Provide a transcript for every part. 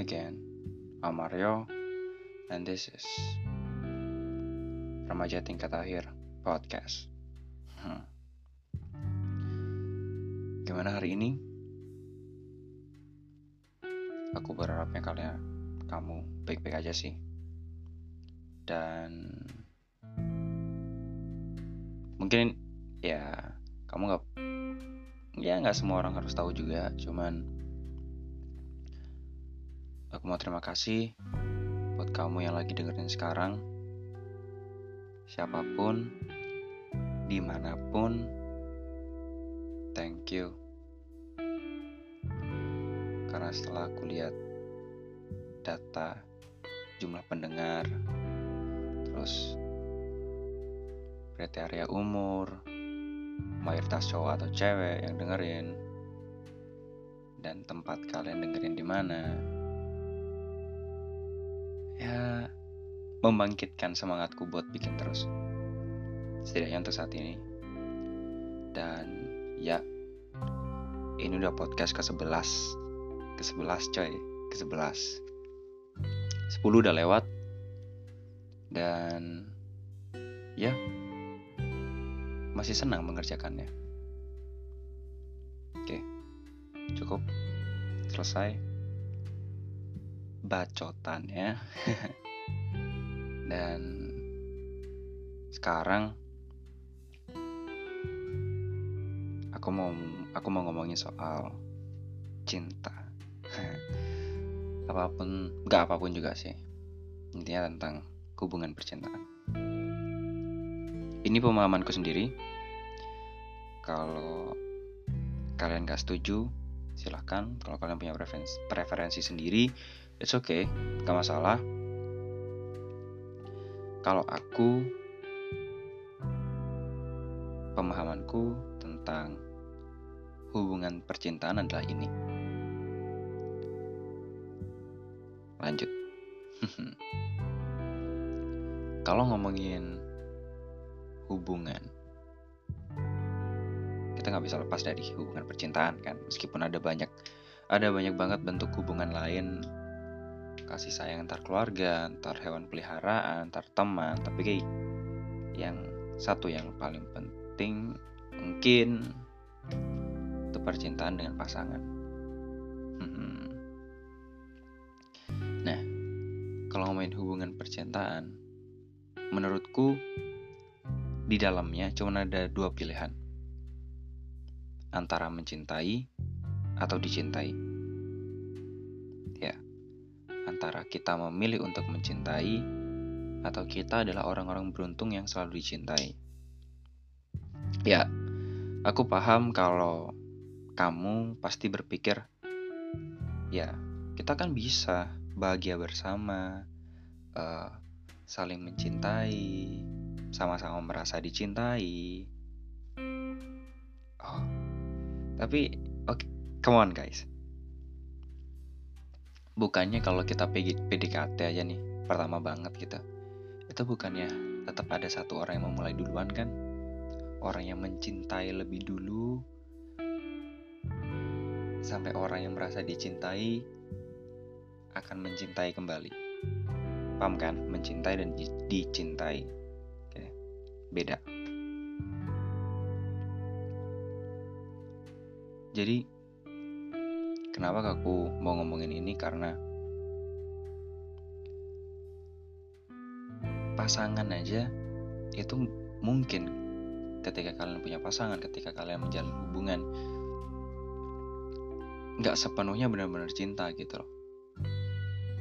again. I'm Mario, and this is Remaja Tingkat Akhir Podcast. Hmm. Gimana hari ini? Aku berharapnya kalian kamu baik-baik aja sih. Dan mungkin ya kamu nggak ya nggak semua orang harus tahu juga cuman aku mau terima kasih buat kamu yang lagi dengerin sekarang. Siapa pun di mana pun thank you. Karena setelah aku lihat data jumlah pendengar terus kriteria umur mayoritas cowok atau cewek yang dengerin dan tempat kalian dengerin di mana ya membangkitkan semangatku buat bikin terus. Setidaknya untuk saat ini. Dan ya ini udah podcast ke 11 ke 11 coy. Ke 11 10 udah lewat. Dan ya masih senang mengerjakannya. Oke, cukup. Selesai bacotannya. Dan sekarang aku mau aku mau ngomongin soal cinta. apa pun, gak apa pun juga sih. Intinya tentang hubungan percintaan. Ini pemahamanku sendiri. Kalau kalian gak setuju, silahkan. Kalau kalian punya preferensi sendiri, it's okay, gak masalah. Kalau aku, pemahamanku tentang hubungan percintaan adalah ini. Lanjut. Kalau ngomongin hubungan kita nggak bisa lepas dari hubungan percintaan kan meskipun ada banyak ada banyak banget bentuk hubungan lain kasih sayang antar keluarga antar hewan peliharaan antar teman tapi kayak yang satu yang paling penting mungkin itu percintaan dengan pasangan hmm. nah kalau ngomongin hubungan percintaan menurutku di dalamnya cuma ada dua pilihan. Antara mencintai atau dicintai. Antara kita memilih untuk mencintai atau kita adalah orang-orang beruntung yang selalu dicintai. Ya, aku paham kalau kamu pasti berpikir, ya, kita kan bisa bahagia bersama, uh, saling mencintai, sama-sama merasa dicintai. Oh, tapi oke, okay, come on guys. Bukannya kalau kita PDKT aja nih, pertama banget kita, itu bukannya tetap ada satu orang yang memulai duluan kan? Orang yang mencintai lebih dulu, sampai orang yang merasa dicintai akan mencintai kembali. Paham kan? Mencintai dan dicintai beda. Jadi kenapa aku mau ngomongin ini? Karena pasangan aja itu mungkin ketika kalian punya pasangan, ketika kalian menjalin hubungan nggak sepenuhnya benar-benar cinta gitu loh.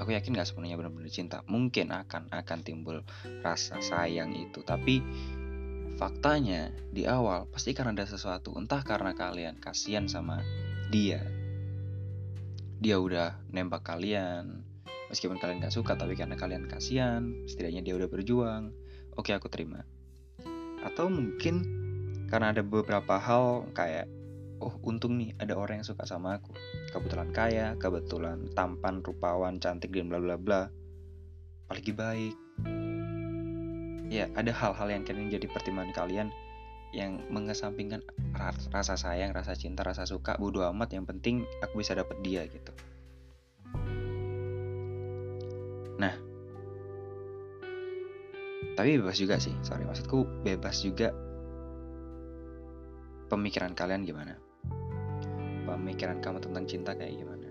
Aku yakin gak sepenuhnya benar-benar cinta. Mungkin akan akan timbul rasa sayang itu. Tapi faktanya di awal pasti karena ada sesuatu. Entah karena kalian kasihan sama dia dia udah nembak kalian. Meskipun kalian gak suka tapi karena kalian kasihan setidaknya dia udah berjuang. Oke aku terima. Atau mungkin karena ada beberapa hal kayak oh untung nih ada orang yang suka sama aku. Kebetulan kaya kebetulan tampan rupawan cantik dan bla bla bla. Apalagi baik. Ya ada hal-hal yang kalian jadi pertimbangan kalian yang mengesampingkan rasa sayang, rasa cinta, rasa suka, bodo amat yang penting aku bisa dapet dia gitu. nah. Tapi bebas juga sih sorry maksudku bebas juga pemikiran kalian gimana? Pemikiran kamu tentang cinta kayak gimana?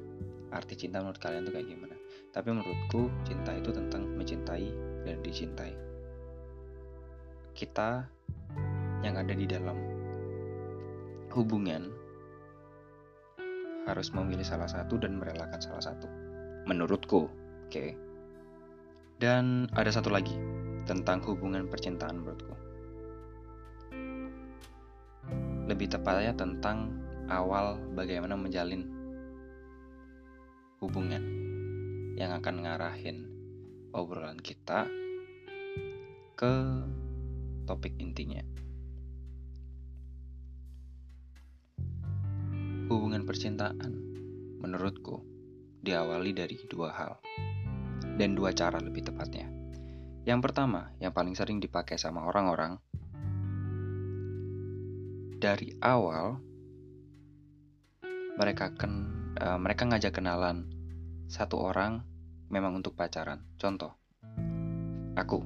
Arti cinta menurut kalian tuh kayak gimana? Tapi menurutku cinta itu tentang mencintai dan dicintai. Kita yang ada di dalam hubungan harus memilih salah satu dan merelakan salah satu menurutku oke okay? dan ada satu lagi tentang hubungan percintaan menurutku lebih tepatnya tentang awal bagaimana menjalin hubungan yang akan ngarahin obrolan kita ke topik intinya. Hubungan percintaan menurutku diawali dari dua hal dan dua cara lebih tepatnya. Yang pertama, yang paling sering dipakai sama orang-orang dari awal mereka kan uh, mereka ngajak kenalan satu orang memang untuk pacaran. Contoh, aku.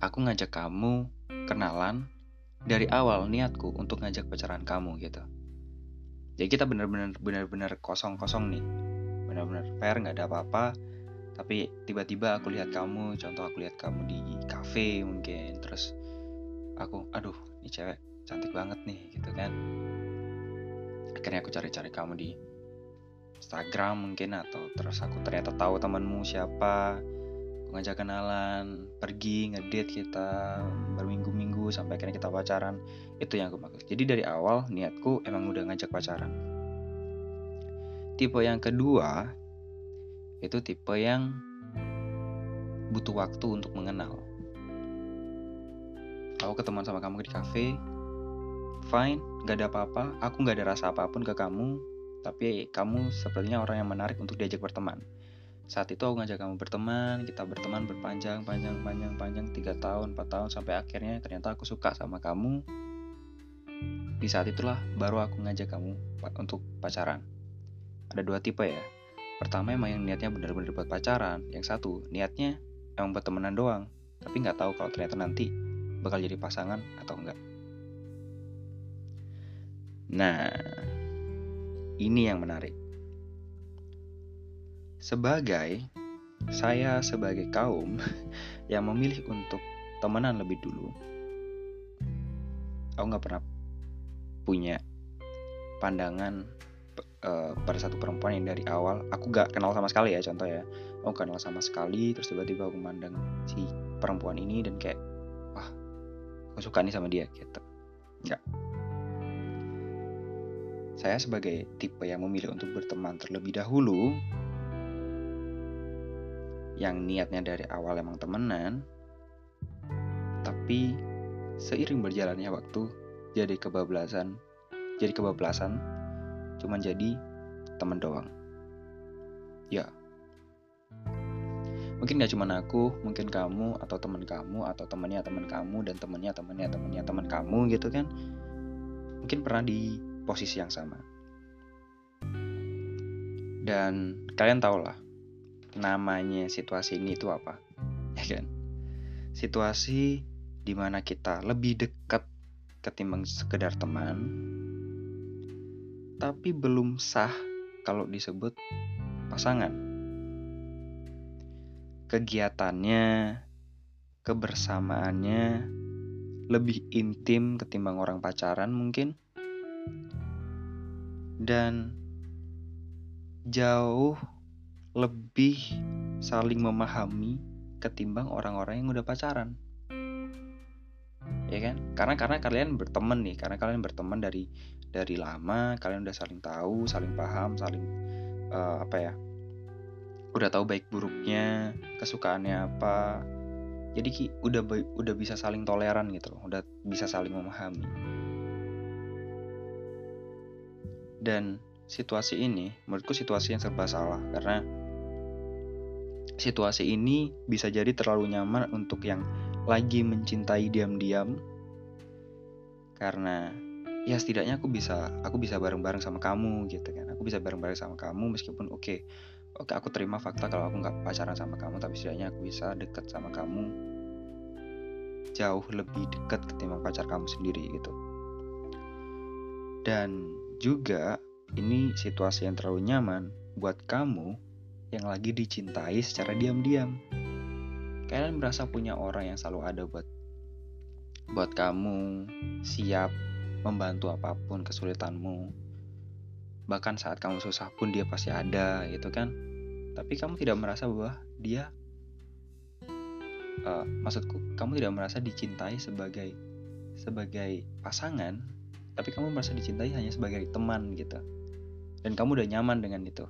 Aku ngajak kamu kenalan dari awal niatku untuk ngajak pacaran kamu gitu. Jadi kita benar-benar benar-benar kosong-kosong nih. Benar-benar fair nggak ada apa-apa. Tapi tiba-tiba aku lihat kamu, contoh aku lihat kamu di cafe mungkin, terus aku aduh ini cewek cantik banget nih gitu kan akhirnya aku cari-cari kamu di Instagram mungkin atau terus aku ternyata tahu temanmu siapa aku ngajak kenalan pergi ngedate kita sampai akhirnya kita pacaran. Itu yang aku maksud. Jadi dari awal niatku emang udah ngajak pacaran. Tipe yang kedua itu tipe yang butuh waktu untuk mengenal. Aku ketemuan sama kamu di cafe fine gak ada apa-apa. Aku gak ada rasa apa pun ke kamu tapi kamu sepertinya orang yang menarik untuk diajak berteman saat itu aku ngajak kamu berteman kita berteman berpanjang panjang panjang panjang tiga tahun 4 tahun sampai akhirnya ternyata aku suka sama kamu. Di saat itulah baru aku ngajak kamu untuk pacaran. Ada dua tipe ya. Pertama emang yang niatnya benar-benar buat pacaran yang satu niatnya emang buat temenan doang tapi nggak tahu kalau ternyata nanti bakal jadi pasangan atau enggak. Nah, ini yang menarik. Sebagai saya sebagai kaum yang memilih untuk temenan lebih dulu, aku nggak pernah punya pandangan uh, pada satu perempuan yang dari awal. Aku gak kenal sama sekali ya contoh ya aku kenal sama sekali terus tiba-tiba aku memandang si perempuan ini dan kayak wah aku suka nih sama dia gitu. Nggak. Saya sebagai tipe yang memilih untuk berteman terlebih dahulu, yang niatnya dari awal emang temenan, tapi seiring berjalannya waktu jadi kebablasan, jadi kebablasan, cuman jadi temen doang. Ya, mungkin gak cuma aku, mungkin kamu atau teman kamu atau temannya teman kamu dan temannya temannya temannya teman kamu gitu kan, mungkin pernah di posisi yang sama. Dan kalian tau lah namanya situasi ini itu apa, ya kan? Situasi di mana kita lebih dekat ketimbang sekedar teman, tapi belum sah kalau disebut pasangan. Kegiatannya, kebersamaannya lebih intim ketimbang orang pacaran mungkin dan jauh lebih saling memahami ketimbang orang-orang yang udah pacaran. Ya kan? Karena karena kalian berteman nih karena kalian berteman dari dari lama kalian udah saling tahu saling paham saling uh, apa ya udah tahu baik buruknya kesukaannya apa. Jadi ki udah udah bisa saling toleran gitu loh udah bisa saling memahami. Dan situasi ini menurutku situasi yang serba salah karena situasi ini bisa jadi terlalu nyaman untuk yang lagi mencintai diam-diam. Karena ya setidaknya aku bisa aku bisa bareng-bareng sama kamu gitu kan. Aku bisa bareng-bareng sama kamu meskipun oke okay, oke aku terima fakta kalau aku nggak pacaran sama kamu tapi setidaknya aku bisa deket sama kamu. Jauh lebih dekat ketimbang pacar kamu sendiri gitu. Dan juga ini situasi yang terlalu nyaman buat kamu yang lagi dicintai secara diam-diam. Kalian merasa punya orang yang selalu ada buat buat kamu siap membantu apa pun kesulitanmu. Bahkan saat kamu susah pun dia pasti ada gitu kan? Tapi kamu tidak merasa bahwa dia uh, maksudku kamu tidak merasa dicintai sebagai sebagai pasangan tapi kamu merasa dicintai hanya sebagai teman gitu. Dan kamu udah nyaman dengan itu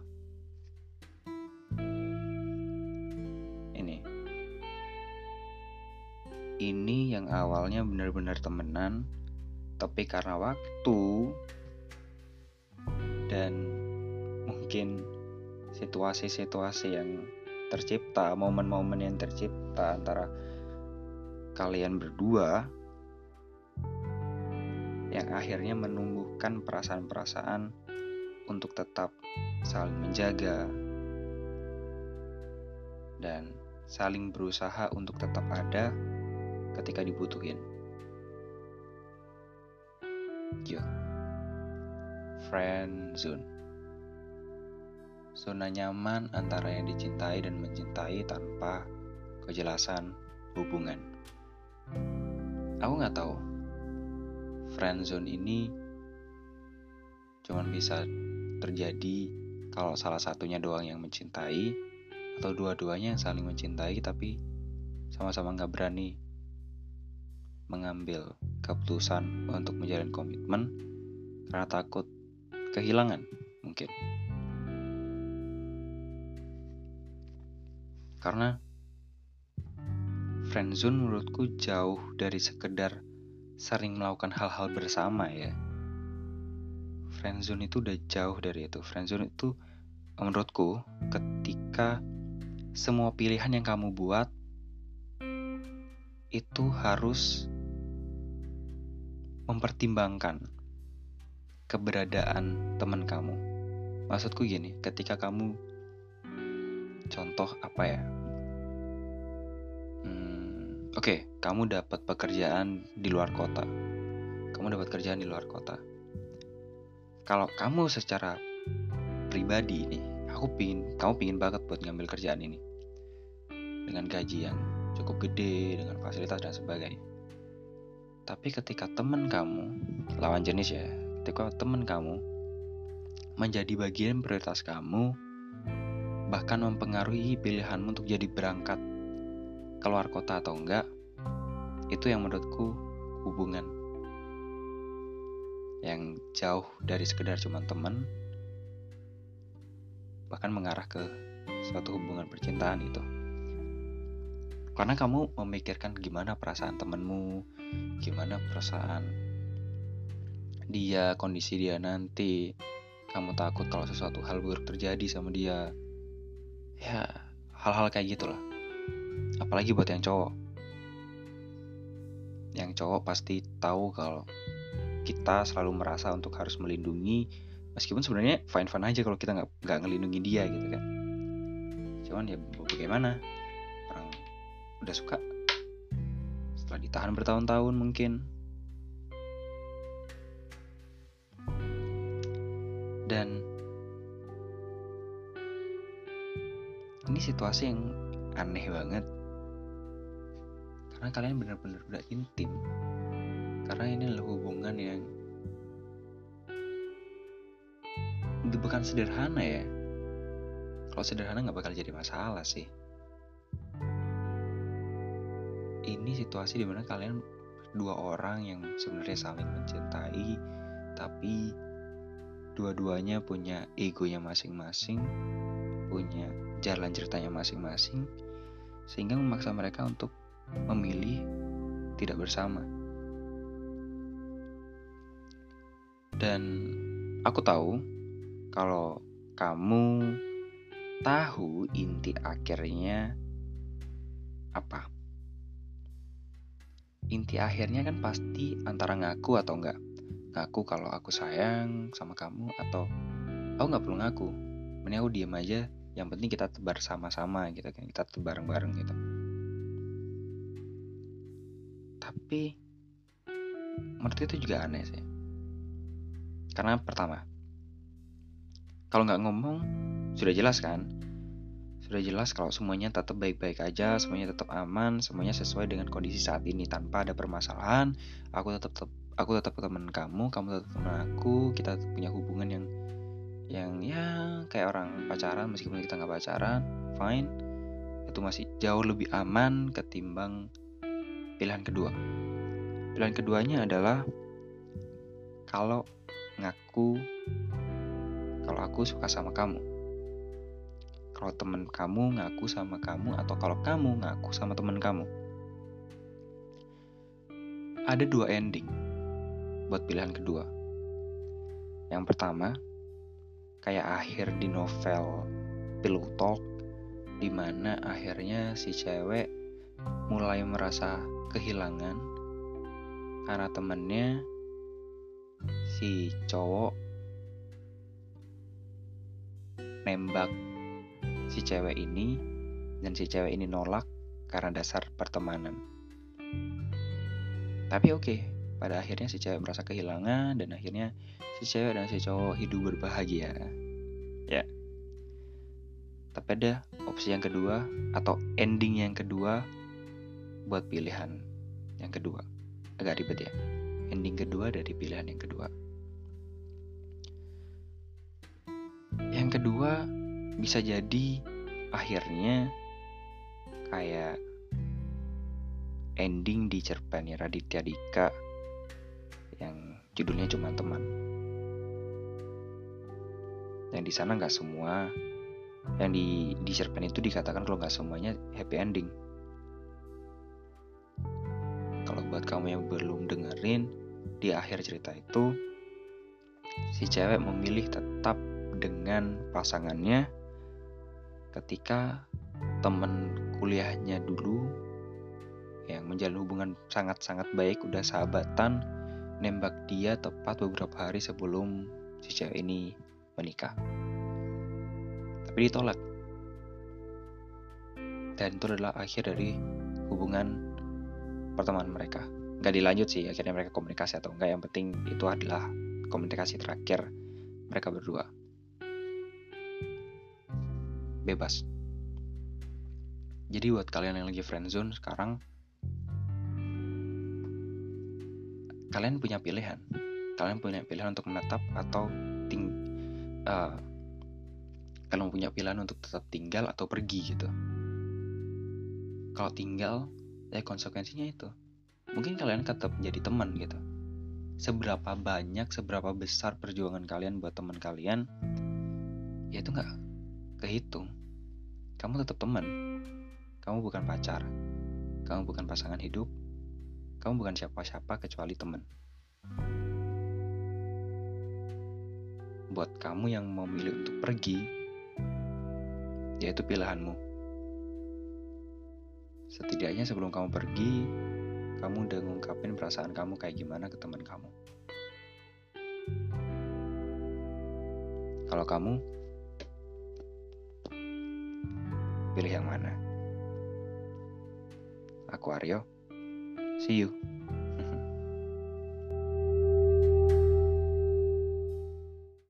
ini yang awalnya benar-benar temenan tapi karena waktu dan mungkin situasi-situasi yang tercipta, momen-momen yang tercipta antara kalian berdua yang akhirnya menumbuhkan perasaan-perasaan untuk tetap saling menjaga dan saling berusaha untuk tetap ada ketika dibutuhin. Yo. Friend zone zona nyaman antara yang dicintai dan mencintai tanpa kejelasan hubungan. Aku nggak tahu, friendzone ini cuma bisa terjadi kalau salah satunya doang yang mencintai atau dua-duanya yang saling mencintai tapi sama-sama nggak berani mengambil keputusan untuk menjalin komitmen karena takut kehilangan mungkin. Karena friendzone menurutku jauh dari sekedar sering melakukan hal-hal bersama ya. Friendzone itu udah jauh dari itu. Friendzone itu menurutku ketika semua pilihan yang kamu buat itu harus mempertimbangkan keberadaan teman kamu. Maksudku gini, ketika kamu contoh apa ya? Hmm, oke okay, kamu dapat pekerjaan di luar kota. Kamu dapat kerjaan di luar kota. Kalau kamu secara pribadi nih aku pingin kamu pingin banget buat ngambil kerjaan ini. Dengan gaji yang cukup gede dengan fasilitas dan sebagainya tapi ketika teman kamu lawan jenis ya ketika teman kamu menjadi bagian prioritas kamu bahkan mempengaruhi pilihanmu untuk jadi berangkat keluar kota atau enggak, itu yang menurutku hubungan yang jauh dari sekedar cuma teman, bahkan mengarah ke suatu hubungan percintaan itu. Karena kamu memikirkan gimana perasaan temenmu, gimana perasaan dia, kondisi dia nanti. Kamu takut kalau sesuatu hal buruk terjadi sama dia? Ya hal-hal kayak gitulah. Apalagi buat yang cowok. Yang cowok pasti tahu kalau kita selalu merasa untuk harus melindungi meskipun sebenarnya fine fine aja kalau kita nggak nggak ngelindungi dia gitu kan. Cuman ya bagaimana? Orang udah suka setelah ditahan bertahun-tahun mungkin. Dan ini situasi yang aneh banget. Karena kalian benar-benar udah intim. Karena ini adalah hubungan yang bukan sederhana ya. Kalau sederhana nggak bakal jadi masalah sih ini situasi di mana kalian dua orang yang sebenarnya saling mencintai tapi dua-duanya punya egonya masing-masing punya jalan ceritanya masing-masing sehingga memaksa mereka untuk memilih tidak bersama. Dan aku tahu kalau kamu tahu inti akhirnya apa. Inti akhirnya kan pasti antara ngaku atau enggak. Ngaku kalau aku sayang sama kamu atau aku nggak perlu ngaku. Mending aku diam aja yang penting kita tebar sama-sama gitu kan kita tebar bareng-bareng gitu tapi menurut itu juga aneh sih karena pertama kalau nggak ngomong sudah jelas kan sudah jelas kalau semuanya tetap baik-baik aja semuanya tetap aman semuanya sesuai dengan kondisi saat ini. Tanpa ada permasalahan aku tetap, tetap aku tetap teman kamu kamu tetap teman aku kita punya hubungan yang yang ya kayak orang pacaran meskipun kita nggak pacaran fine. Itu masih jauh lebih aman ketimbang pilihan kedua. Pilihan keduanya adalah kalau ngaku kalau aku suka sama kamu kalau temen kamu ngaku sama kamu atau kalau kamu ngaku sama temen kamu? Ada dua ending buat pilihan kedua. Yang pertama kayak akhir di novel Pillow Talk di mana akhirnya si cewek mulai merasa kehilangan karena temennya si cowok nembak si cewek ini dan si cewek ini nolak karena dasar pertemanan. Tapi oke, okay, pada akhirnya si cewek merasa kehilangan dan akhirnya si cewek dan si cowok hidup berbahagia. Ya. Tapi ada opsi yang kedua atau ending yang kedua buat pilihan yang kedua. Agak ribet ya. Ending kedua dari pilihan yang kedua. Yang kedua bisa jadi akhirnya kayak ending di cerpennya Raditya Dika yang judulnya cuma teman. Yang di sana nggak semua. Yang di di cerpen itu dikatakan kalau nggak semuanya happy ending. Kalau buat kamu yang belum dengerin di akhir cerita itu si cewek memilih tetap dengan pasangannya ketika temen kuliahnya dulu yang menjalin hubungan sangat-sangat baik udah sahabatan nembak dia tepat beberapa hari sebelum si cewek ini menikah. Tapi ditolak. Dan itu adalah akhir dari hubungan pertemanan mereka. Gak dilanjut sih akhirnya mereka komunikasi atau enggak. Yang penting itu adalah komunikasi terakhir mereka berdua. Bebas. Jadi buat kalian yang lagi friendzone sekarang, kalian punya pilihan. Kalian punya pilihan untuk menetap atau ting uh, kalian punya pilihan untuk tetap tinggal atau pergi gitu kalau tinggal ya konsekuensinya itu mungkin kalian tetap jadi teman gitu seberapa banyak seberapa besar perjuangan kalian buat teman kalian ya itu nggak kehitung. Kamu tetap teman. Kamu bukan pacar. Kamu bukan pasangan hidup. Kamu bukan siapa-siapa kecuali teman. Buat kamu yang memilih untuk pergi, yaitu pilihanmu. Setidaknya sebelum kamu pergi, kamu udah ngungkapin perasaan kamu kayak gimana ke teman kamu. Kalau kamu pilih yang mana? Aku Aryo. See you.